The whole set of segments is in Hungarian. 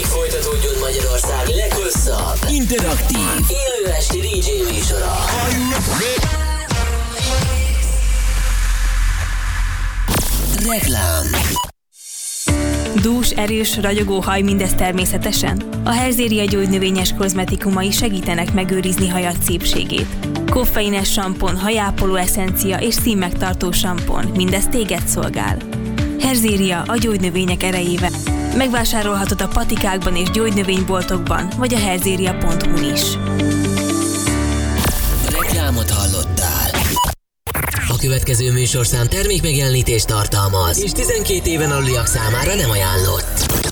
Addig folytatódjon Magyarország leghosszabb, interaktív, élő esti DJ műsora. Reklám Dús, erős, ragyogó haj mindez természetesen? A Herzéria gyógynövényes kozmetikumai segítenek megőrizni hajat szépségét. Koffeines sampon, hajápoló eszencia és színmegtartó sampon, mindez téged szolgál. Herzéria a gyógynövények erejével. Megvásárolhatod a patikákban és gyógynövényboltokban, vagy a herzéria.hu is. Reklámot hallottál. A következő műsorszám termékmegjelenítést tartalmaz, és 12 éven aluliak számára nem ajánlott.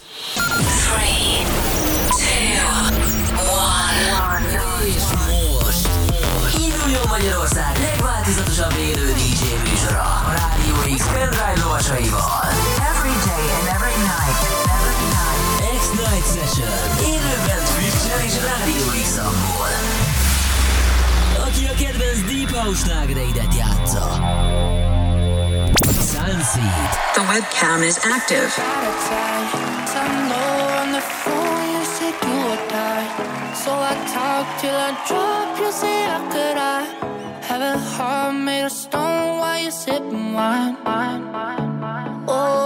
Kedvenc Deep játsza. Sunseed. The webcam is active. So I talk till I drop, you say how could I have a heart made of stone while you're sipping wine? Oh,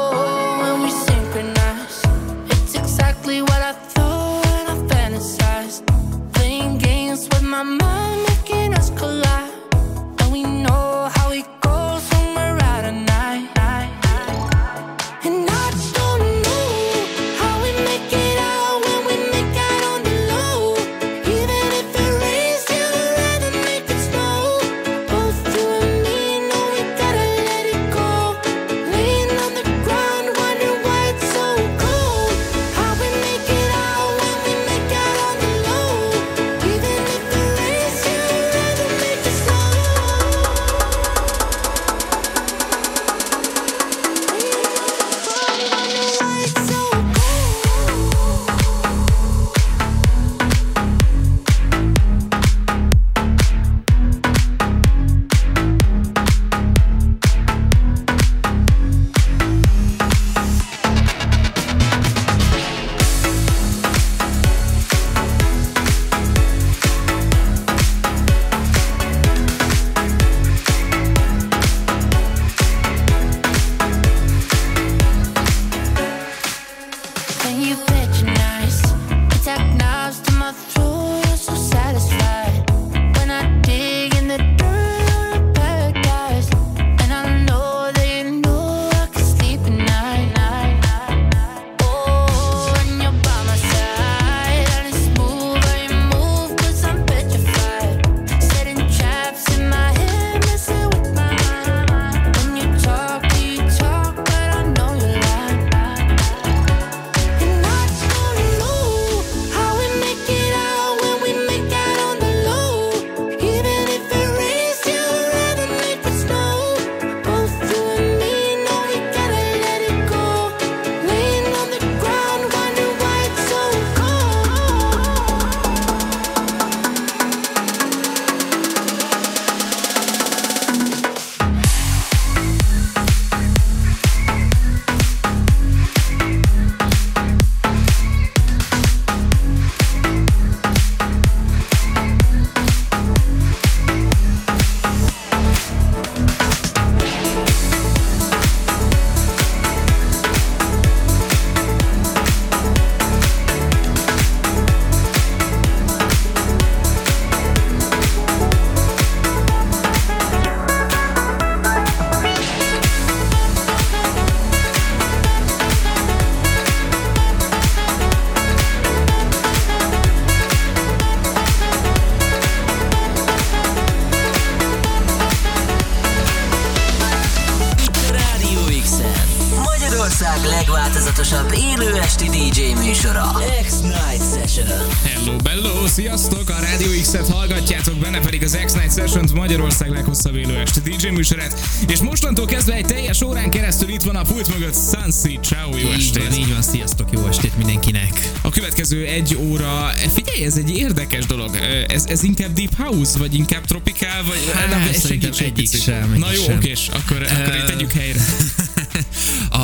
Leghosszabb élő esti DJ műsorát, és mostantól kezdve egy teljes órán keresztül itt van a pult mögött Sunseed. Ciao, jó Így estét! van, így van, sziasztok, jó estét mindenkinek. A következő egy óra, figyelj, ez egy érdekes dolog. Ez, ez inkább Deep House, vagy inkább Tropical, vagy Hát, Na, segíts egy egyik picit. sem, Na jó, okés, akkor, akkor Ö, itt tegyük helyre.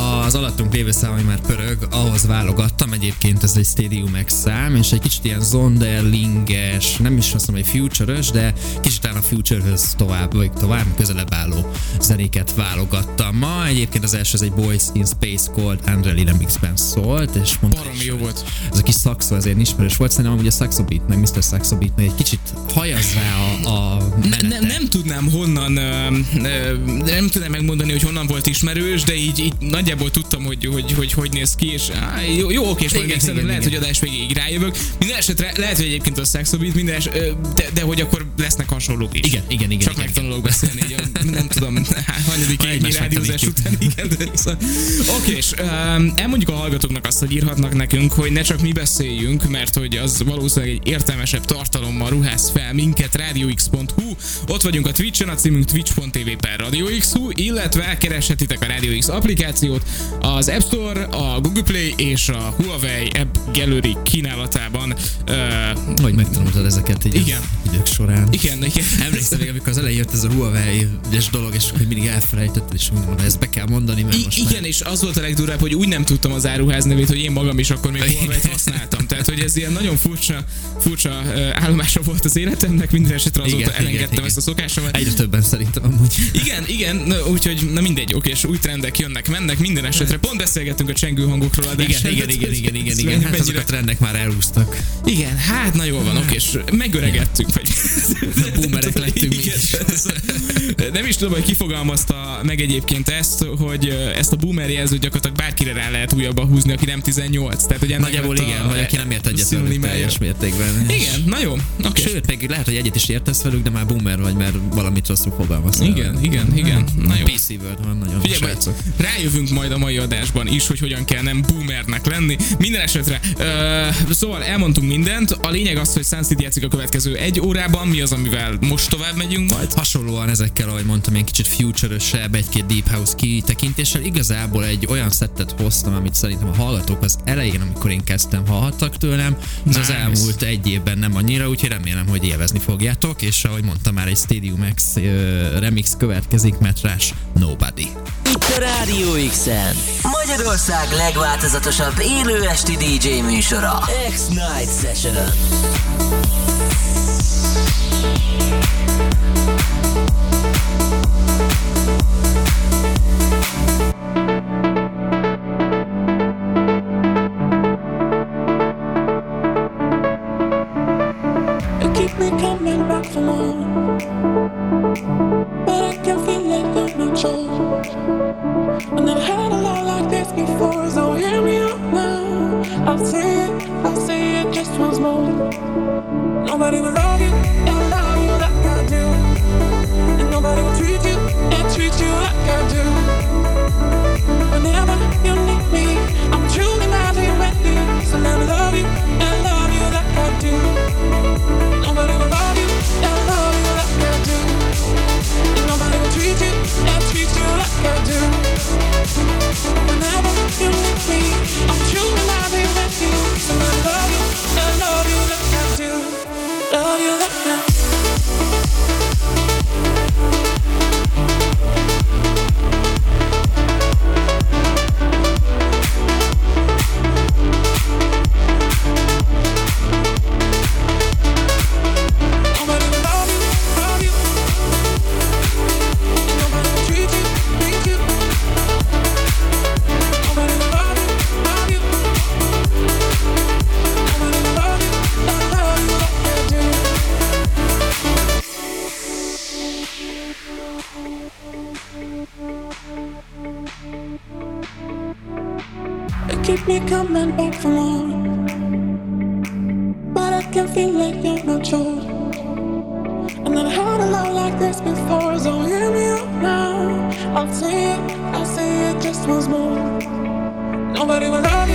Az alattunk lévő szám, ami már pörög, ahhoz válogattam. Egyébként ez egy Stadium X szám, és egy kicsit ilyen zonderlinges, nem is azt mondom, hogy future de kicsit a future-höz tovább, vagy tovább közelebb álló zenéket válogattam. Ma egyébként az első az egy Boys in Space Cold Andrelli remixben szólt, és mondta, Baromi jó volt. ez a kis szakszó ezért ismerős volt, szerintem amúgy a Saxo Beat, meg Mr. Saxo Beat, egy kicsit hajaz rá a, a Ne, nem, nem tudnám honnan, ö, ö, nem tudnám megmondani, hogy honnan volt ismerős, de így, így nagyjából tudtam, hogy hogy, hogy, hogy néz ki, és á, jó, jó oké, és majd Igen, még szerintem igen, lehet, igen. hogy adás végéig rájövök. Minden esetre lehet, hogy egyébként a Sexobit, minden es, de, de, hogy akkor lesznek hasonlók is. Igen, igen, igen, Csak igen, megtanulok beszélni, így, nem tudom, hanyadik évnyi rádiózás után. Igen, szóval- Oké, és um, elmondjuk a hallgatóknak azt, hogy írhatnak nekünk, hogy ne csak mi beszéljünk, mert hogy az valószínűleg egy értelmesebb tartalommal ruház fel minket, radiox.hu. Ott vagyunk a Twitch-en, a címünk twitch.tv per radioxhu, illetve kereshetitek a Radio X applikációt az App Store, a Google Play és a Huawei App Gallery kínálatában. Uh, Hogy megtanultad ezeket így Igen. az idők során. igen, igen. Emlékszem még, amikor az elején jött ez a Huawei és dolog, és hogy mindig elfelejtetted, és mindig mondom, ezt be kell mondani, mert I- most igen, már... és az volt a legdurább, hogy úgy nem tudtam az áruház nevét, hogy én magam is akkor még. Huawei-t használtam. Tehát, hogy ez ilyen nagyon furcsa, furcsa állomása volt az életemnek, minden esetre azóta Igen, elengedtem igen. ezt a szokásomat. Egyre többen szerintem amúgy. Igen, igen, úgyhogy na mindegy, oké, és új trendek jönnek, mennek, minden esetre. Pont beszélgettünk a csengő hangokról Igen, igen, igen, igen, igen, igen. Hát azok a trendek már elhúztak. igen, hát na jól van, oké, és megöregettünk, vagy Boomerek lettünk mi is. Nem is tudom, hogy kifogalmazta meg egyébként ezt, hogy ö, ezt a boomer jelzőt gyakorlatilag bárkire rá lehet újabban húzni, aki nem 18. Tehát, hogy Nagyjából igen, vagy aki nem ért egyet velük teljes mértékben. Igen, na jó, oké. Sőt, meg lehet, hogy egyet is értesz velük, de már boomer vagy, mert valamit rosszul fogalmaztál. Igen, igen, igen. Na jó. PC Word van nagyon Figyelj, rájövünk majd a mai adásban is, hogy hogyan kell nem boomernek lenni. Minden esetre, uh, szóval elmondtunk mindent. A lényeg az, hogy Sun City játszik a következő egy órában. Mi az, amivel most tovább megyünk majd? Hasonlóan ezekkel, ahogy mondtam, ilyen kicsit future-ösebb, egy-két Deep House kitekintéssel. Igazából egy olyan szettet hoztam, amit szerintem a hallgatók az elején, amikor én kezdtem, hallhattak tőlem. Ez az Nice. elmúlt egy évben nem annyira, úgyhogy remélem, hogy élvezni fogjátok, és ahogy mondtam már, egy Stadium X ö, remix következik, Metrás Nobody. Itt a Rádió X-en. Magyarország legváltozatosabb élő esti DJ műsora. X-Night Session. I'll say it, I'll say it just once more. Nobody will love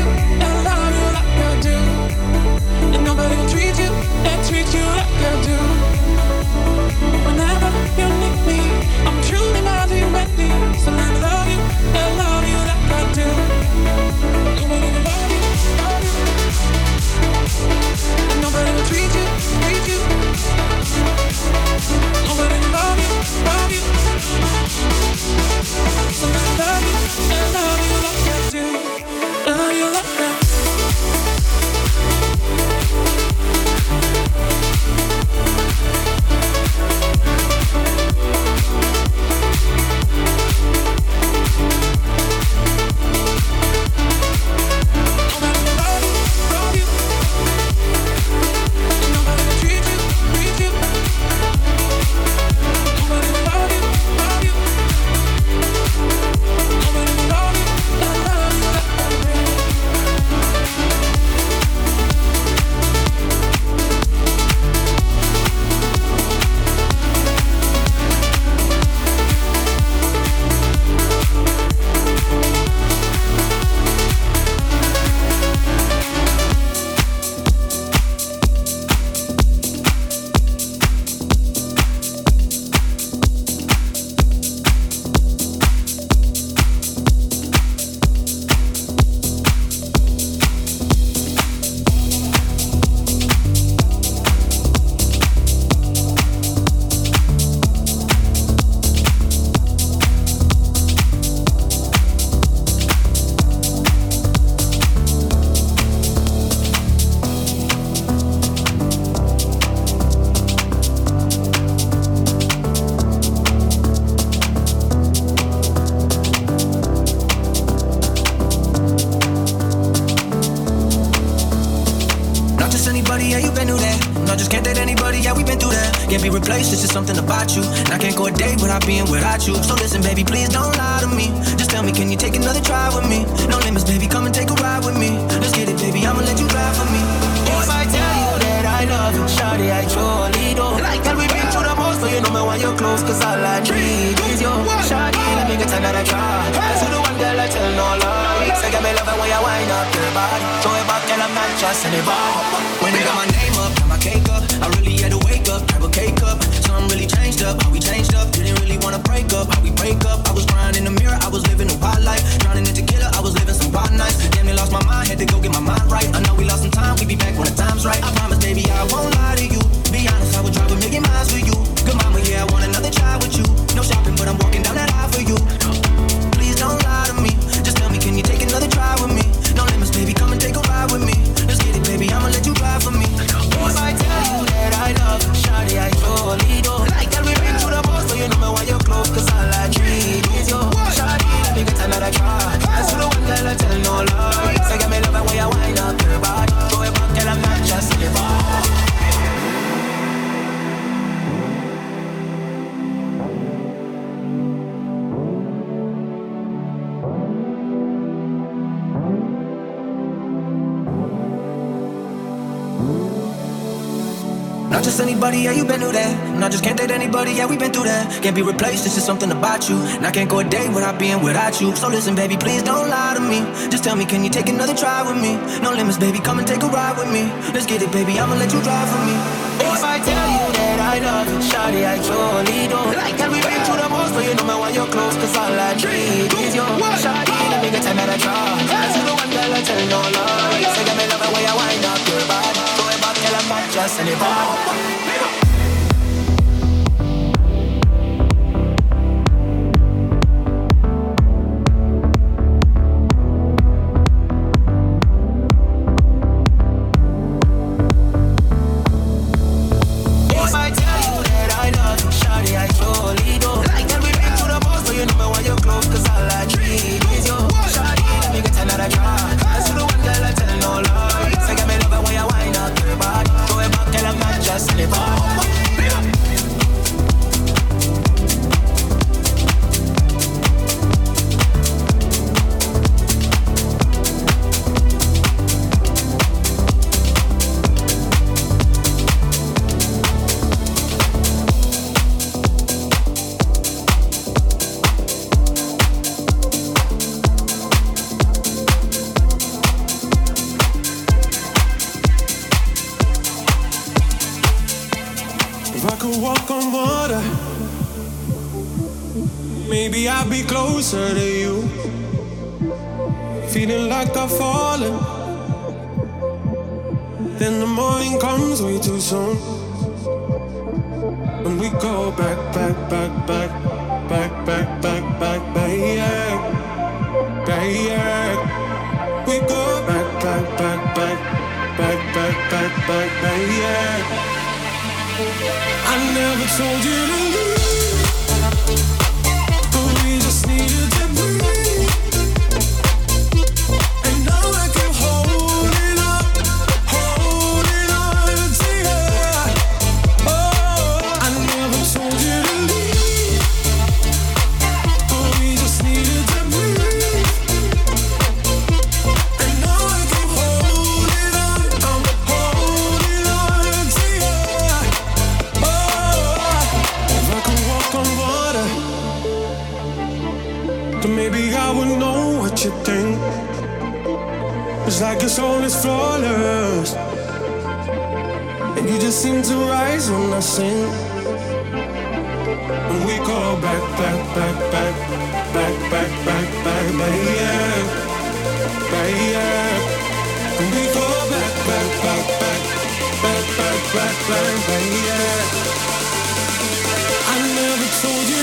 you. And I can't go a day without being without you. So listen, baby, please don't lie to me. Just tell me, can you take another try with me? No limits, baby, come and take a ride with me. Let's get it, baby, I'ma let you drive for me. If I tell you that I love you, shawty, I truly do. Like that we been through the most, so you know me when you're close, cause all I need is you. Shawty, let me get another try. That's the one girl I tell no lies. Say, get me love when you wind up your body. Throw it back, girl, I'm not just anybody. When they got my name up, got my cake up, I really had to wake up, grab a cake up. Something really changed up, how we changed up. Didn't really wanna break up, how we break up. I was crying in the mirror, I was living a wild life. Drowning in tequila, I was living some wild nights. Damn, they lost my mind, had to go get my mind right. I know we lost some time, we be back when the time's right. I promise, baby, I won't lie to you. Be honest, that. Not just can't date anybody, yeah, we been through that. Can't be replaced, it's just something about you. And I can't go a day without being without you. So listen, baby, please don't lie to me. Just tell me, can you take another try with me? No limits, baby, come and take a ride with me. Let's get it, baby, I'ma let you drive for me. If I tell you that I love you, shawty, I truly do. Like that we been through the most, but you know me when you're close, cause all I need is you. Shawty, let me get another try. That's the one girl I tell no lie. Say, get me love it when you wind up your body. Throw it back, girl, I'm not just anybody. Back, back, back, yeah. I never told you to leave, but we just needed your soul is flawless, and you just seem to rise when I sing. And we go back, back, back, back, back, back, back, back, back, yeah, back, yeah. And we go back, back, back, back, back, back, back, back, back, yeah. I never told you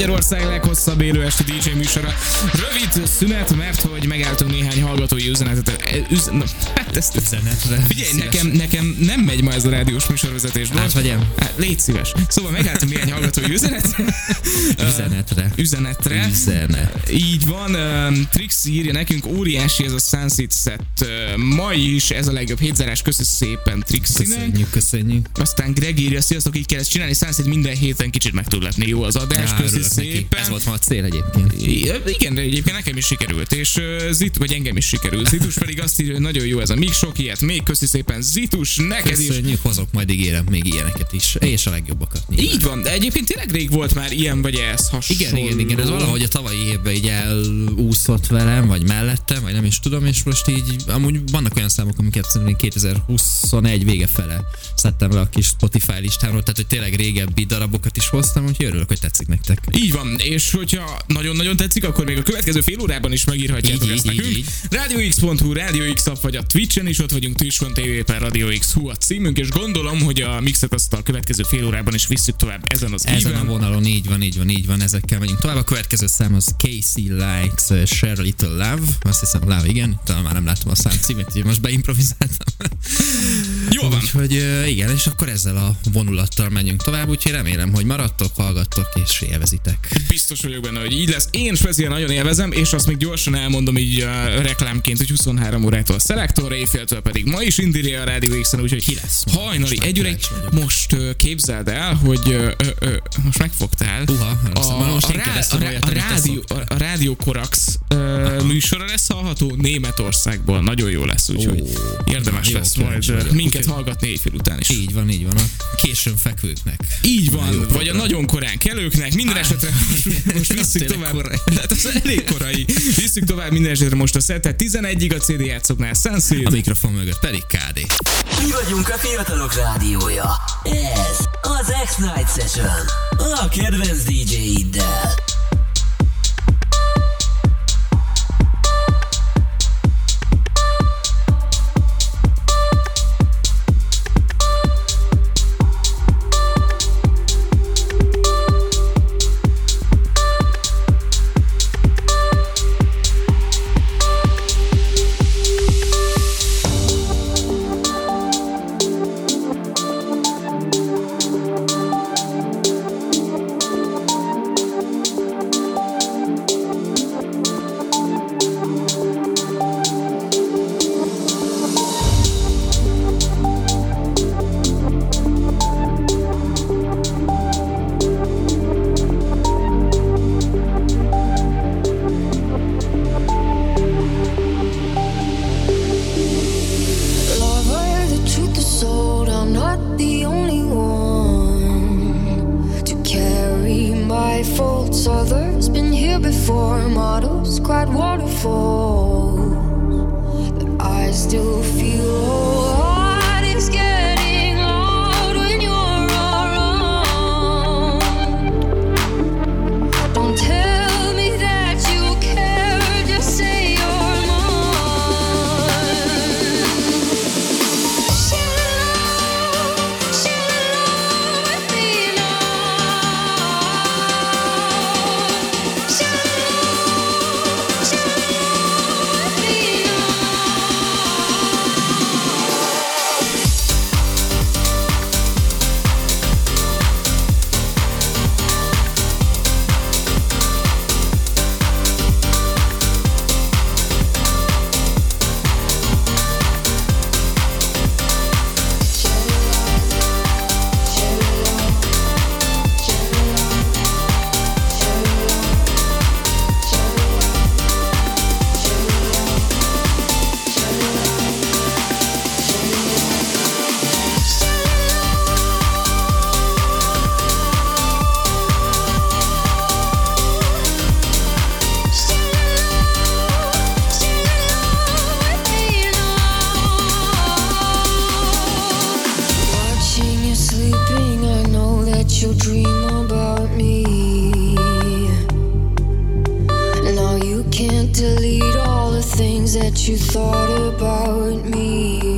Magyarország leghosszabb élő esti DJ műsora. Rövid szünet, mert hogy megálltunk néhány hallgatói üzenetet. Üz, na, hát ezt Üzenetre. Figyelj, nekem, nekem nem megy ma ez a rádiós műsorvezetés. Átvegyem? Hát, légy szíves. Szóval megálltunk néhány hallgatói üzenet. Üzenetre. Üzenetre. Üzenet. Így van, um, Trix írja nekünk, óriási ez a Sunset set. Uh, ma is ez a legjobb hétzárás, köszi szépen Trixinek. Köszönjük, köszönjük. Aztán Greg írja, sziasztok, így kell ezt csinálni, Sunset minden héten kicsit meg tud letni jó az adás, köszi neki. szépen. Ez volt ma a cél egyébként. I- Igen, de egyébként nekem is sikerült, és uh, Zit, vagy engem is sikerült. Zitus pedig azt írja, hogy nagyon jó ez a még sok ilyet, még köszi szépen Zitus, neked is. Köszönjük, hozok majd ígérem még ilyeneket is. És a legjobbakat. nyilván. Így van, de egyébként tényleg rég volt már ilyen vagy ez hasonló. Igen, igen, igen, ez valahogy a tavalyi évben így elúszott velem, vagy mellettem, vagy nem is tudom, és most így, amúgy vannak olyan számok, amiket szerintem 2021 vége fele szedtem le a kis Spotify listámról, tehát hogy tényleg régebbi darabokat is hoztam, úgyhogy örülök, hogy tetszik nektek. Így van, és hogyha nagyon-nagyon tetszik, akkor még a következő fél órában is megírhatjátok Így, ezt így, nekünk. így, RadioX.hu, Radio X app, vagy a Twitchen is ott vagyunk, twitch.tv per Radio X.hu a címünk, és gondolom, hogy a mixet azt a következő fél órában is visszük tovább ezen az Ezen a íven. vonalon így van, így van, így van, ezekkel megyünk tovább. A következő szám az Casey Lights uh, Share a Little Love, azt hiszem Love, igen, talán már nem láttam a szám címét, így most beimprovizáltam. Jó van. Úgyhogy uh, igen, és akkor ezzel a vonulattal megyünk tovább, úgyhogy remélem, hogy maradtok, hallgattok és élvezitek. Biztos vagyok benne, hogy így lesz. Én speciál nagyon élvezem, és azt még gyorsan elmondom így uh, reklámként, hogy 23 órától a Selector, éjféltől pedig ma is Indiri a Radio X-en, úgyhogy Ki lesz? hajnali kíváncsi vagyok. Most uh, képzeld el, hogy uh, uh, most megfogtál. Uha, a, szóval most a, rá, a, olyat, a, rádió, a, a Rádió Korax uh, műsora lesz hallható Németországból. Nagyon jó lesz, úgyhogy Ó, érdemes jó, lesz majd vagyok. minket Úgyhogy- hallgatni éjfél után is. Így van, így van, a későn fekvőknek. Így van, Jó vagy a nagyon korán kelőknek, minden esetre most, visszük tovább. Hát az elég korai. Visszük tovább minden esetre most a szettet. 11-ig a CD játszoknál Sunseed. A mikrofon mögött pedig KD. Mi vagyunk a fiatalok rádiója. Ez az X-Night Session. A kedvenc DJ-iddel. You'll dream about me. Now you can't delete all the things that you thought about me.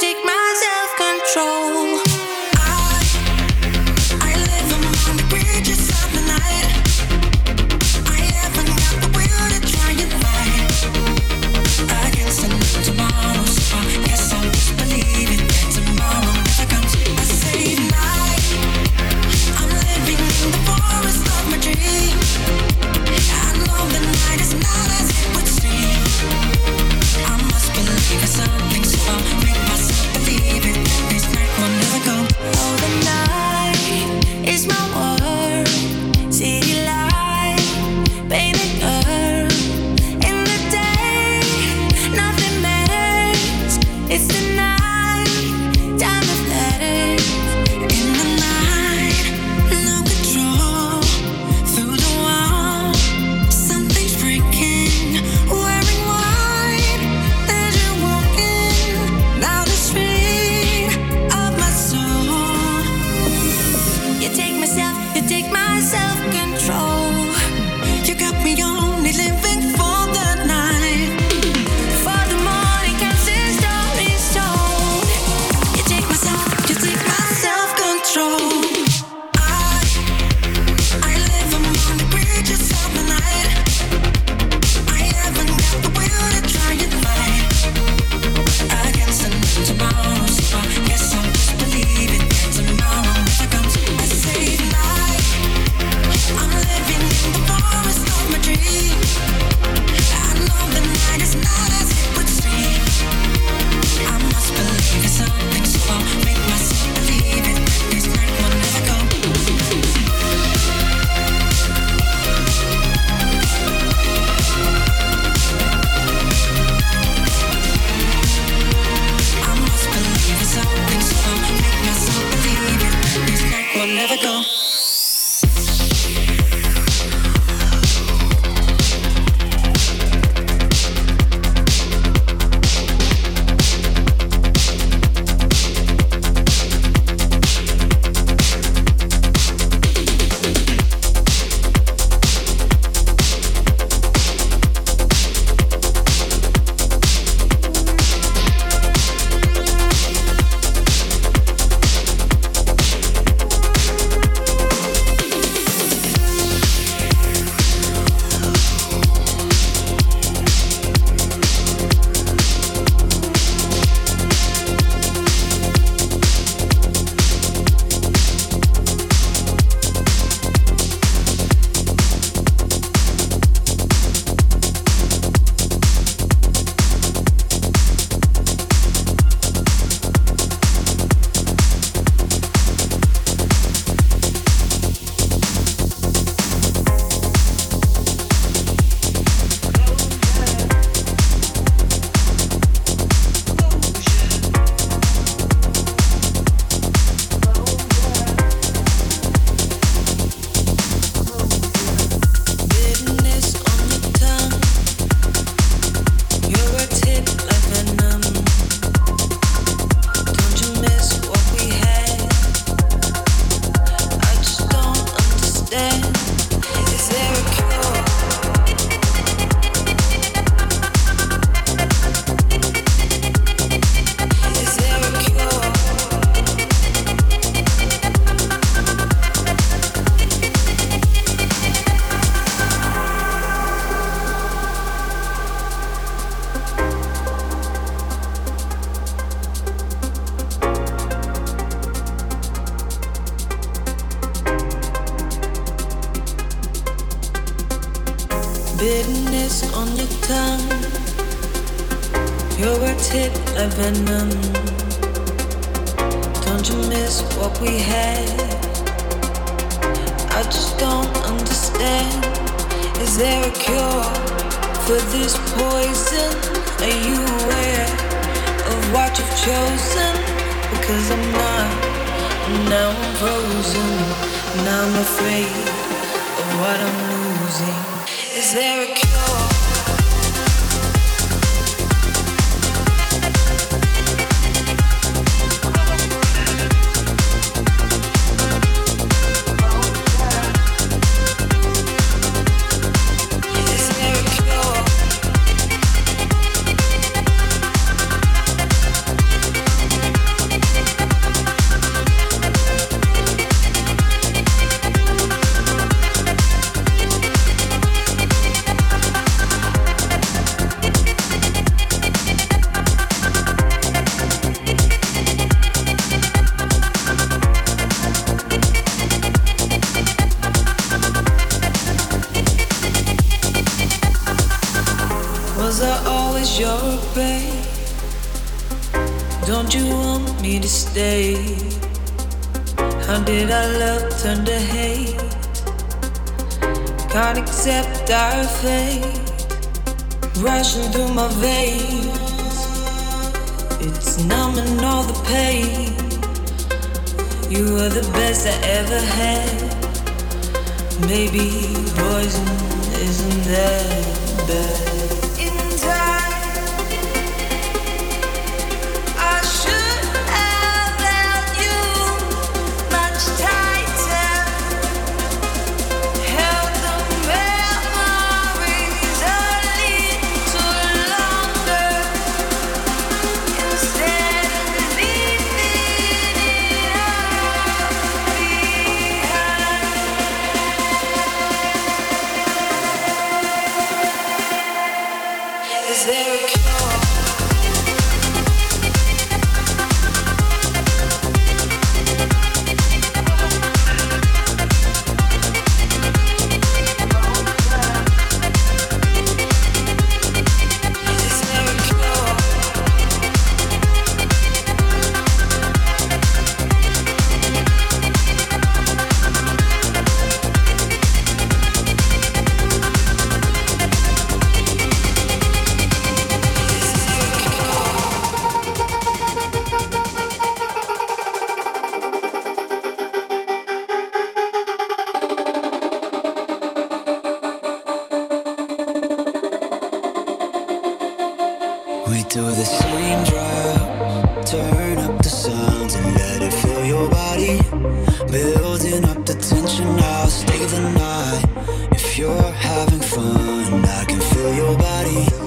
Take my self control. How did our love turn to hate? Can't accept our fate. Rushing through my veins, it's numbing all the pain. You were the best I ever had. Maybe poison isn't that bad. feel your body.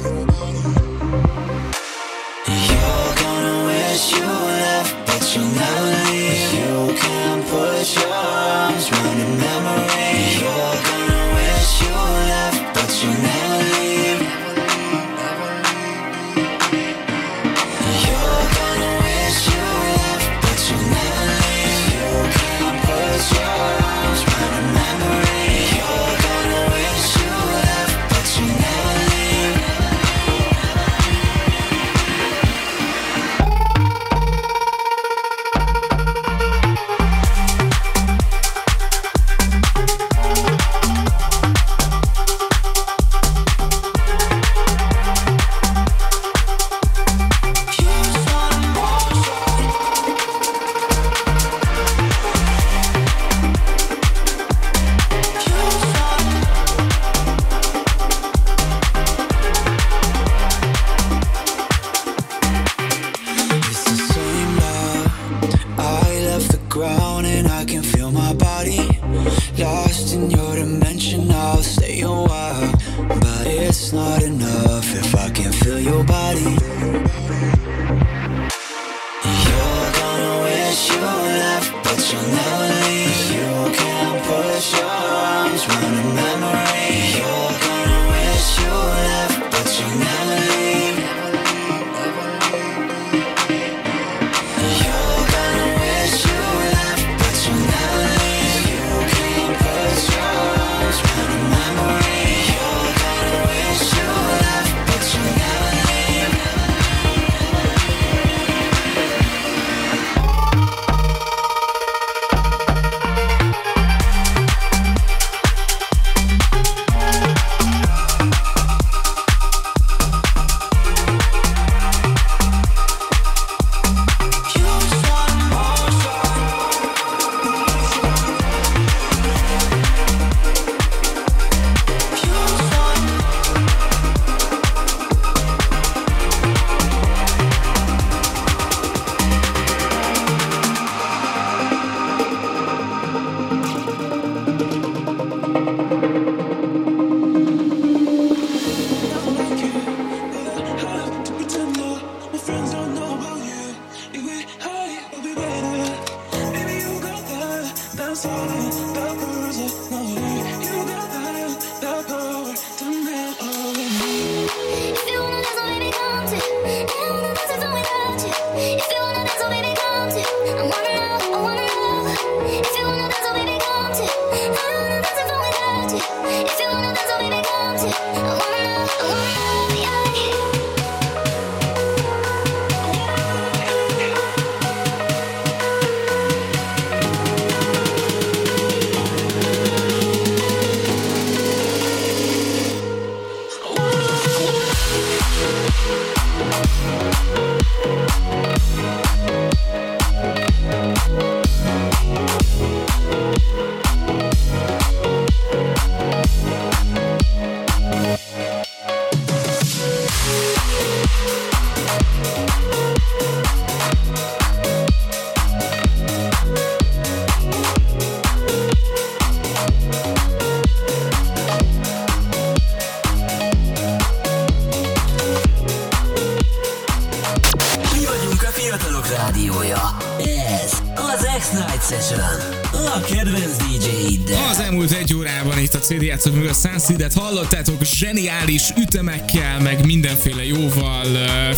Session. A kedvenc DJ-id egy órában itt a CD játszók mögött Sunseed-et hallottátok zseniális ütemekkel, meg mindenféle jóval.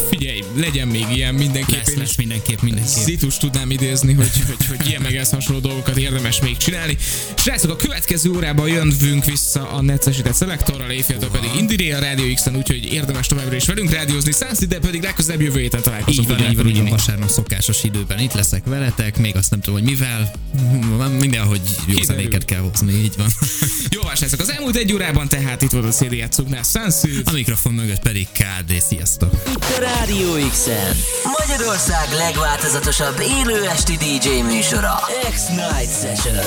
Figyelj, legyen még ilyen mindenképp. Lesz, lesz mindenképp, mindenképp. Szitus tudnám idézni, hogy, hogy, hogy ilyen meg ez hasonló dolgokat érdemes még csinálni. Srácok, a következő órában jönvünk vissza a necesített szelektorral, éjféltől pedig Indire a Rádió X-en, úgyhogy érdemes továbbra is velünk rádiózni. Sunseed pedig legközelebb jövő héten találkozunk. Így van, így van, így van, vasárnap szokásos időben itt leszek veletek, még azt nem tudom, hogy mivel, mindenhogy jó zenéket kell hozni, így van. Jó, srácok, az elmúlt egy órában tehát itt volt a CD játszóknál Sunseed. A mikrofon mögött pedig KD, sziasztok! Itt a Rádió X-en. Magyarország legváltozatosabb élő esti DJ műsora. X-Night Session.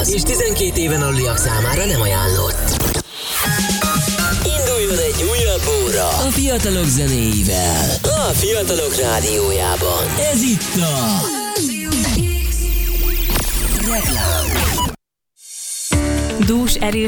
Tartalmaz, és 12 éven aluliak számára nem ajánlott. Induljon egy újabb óra a fiatalok zenéivel. A fiatalok rádiójában. Ez itt a... Reklám. Dús, erős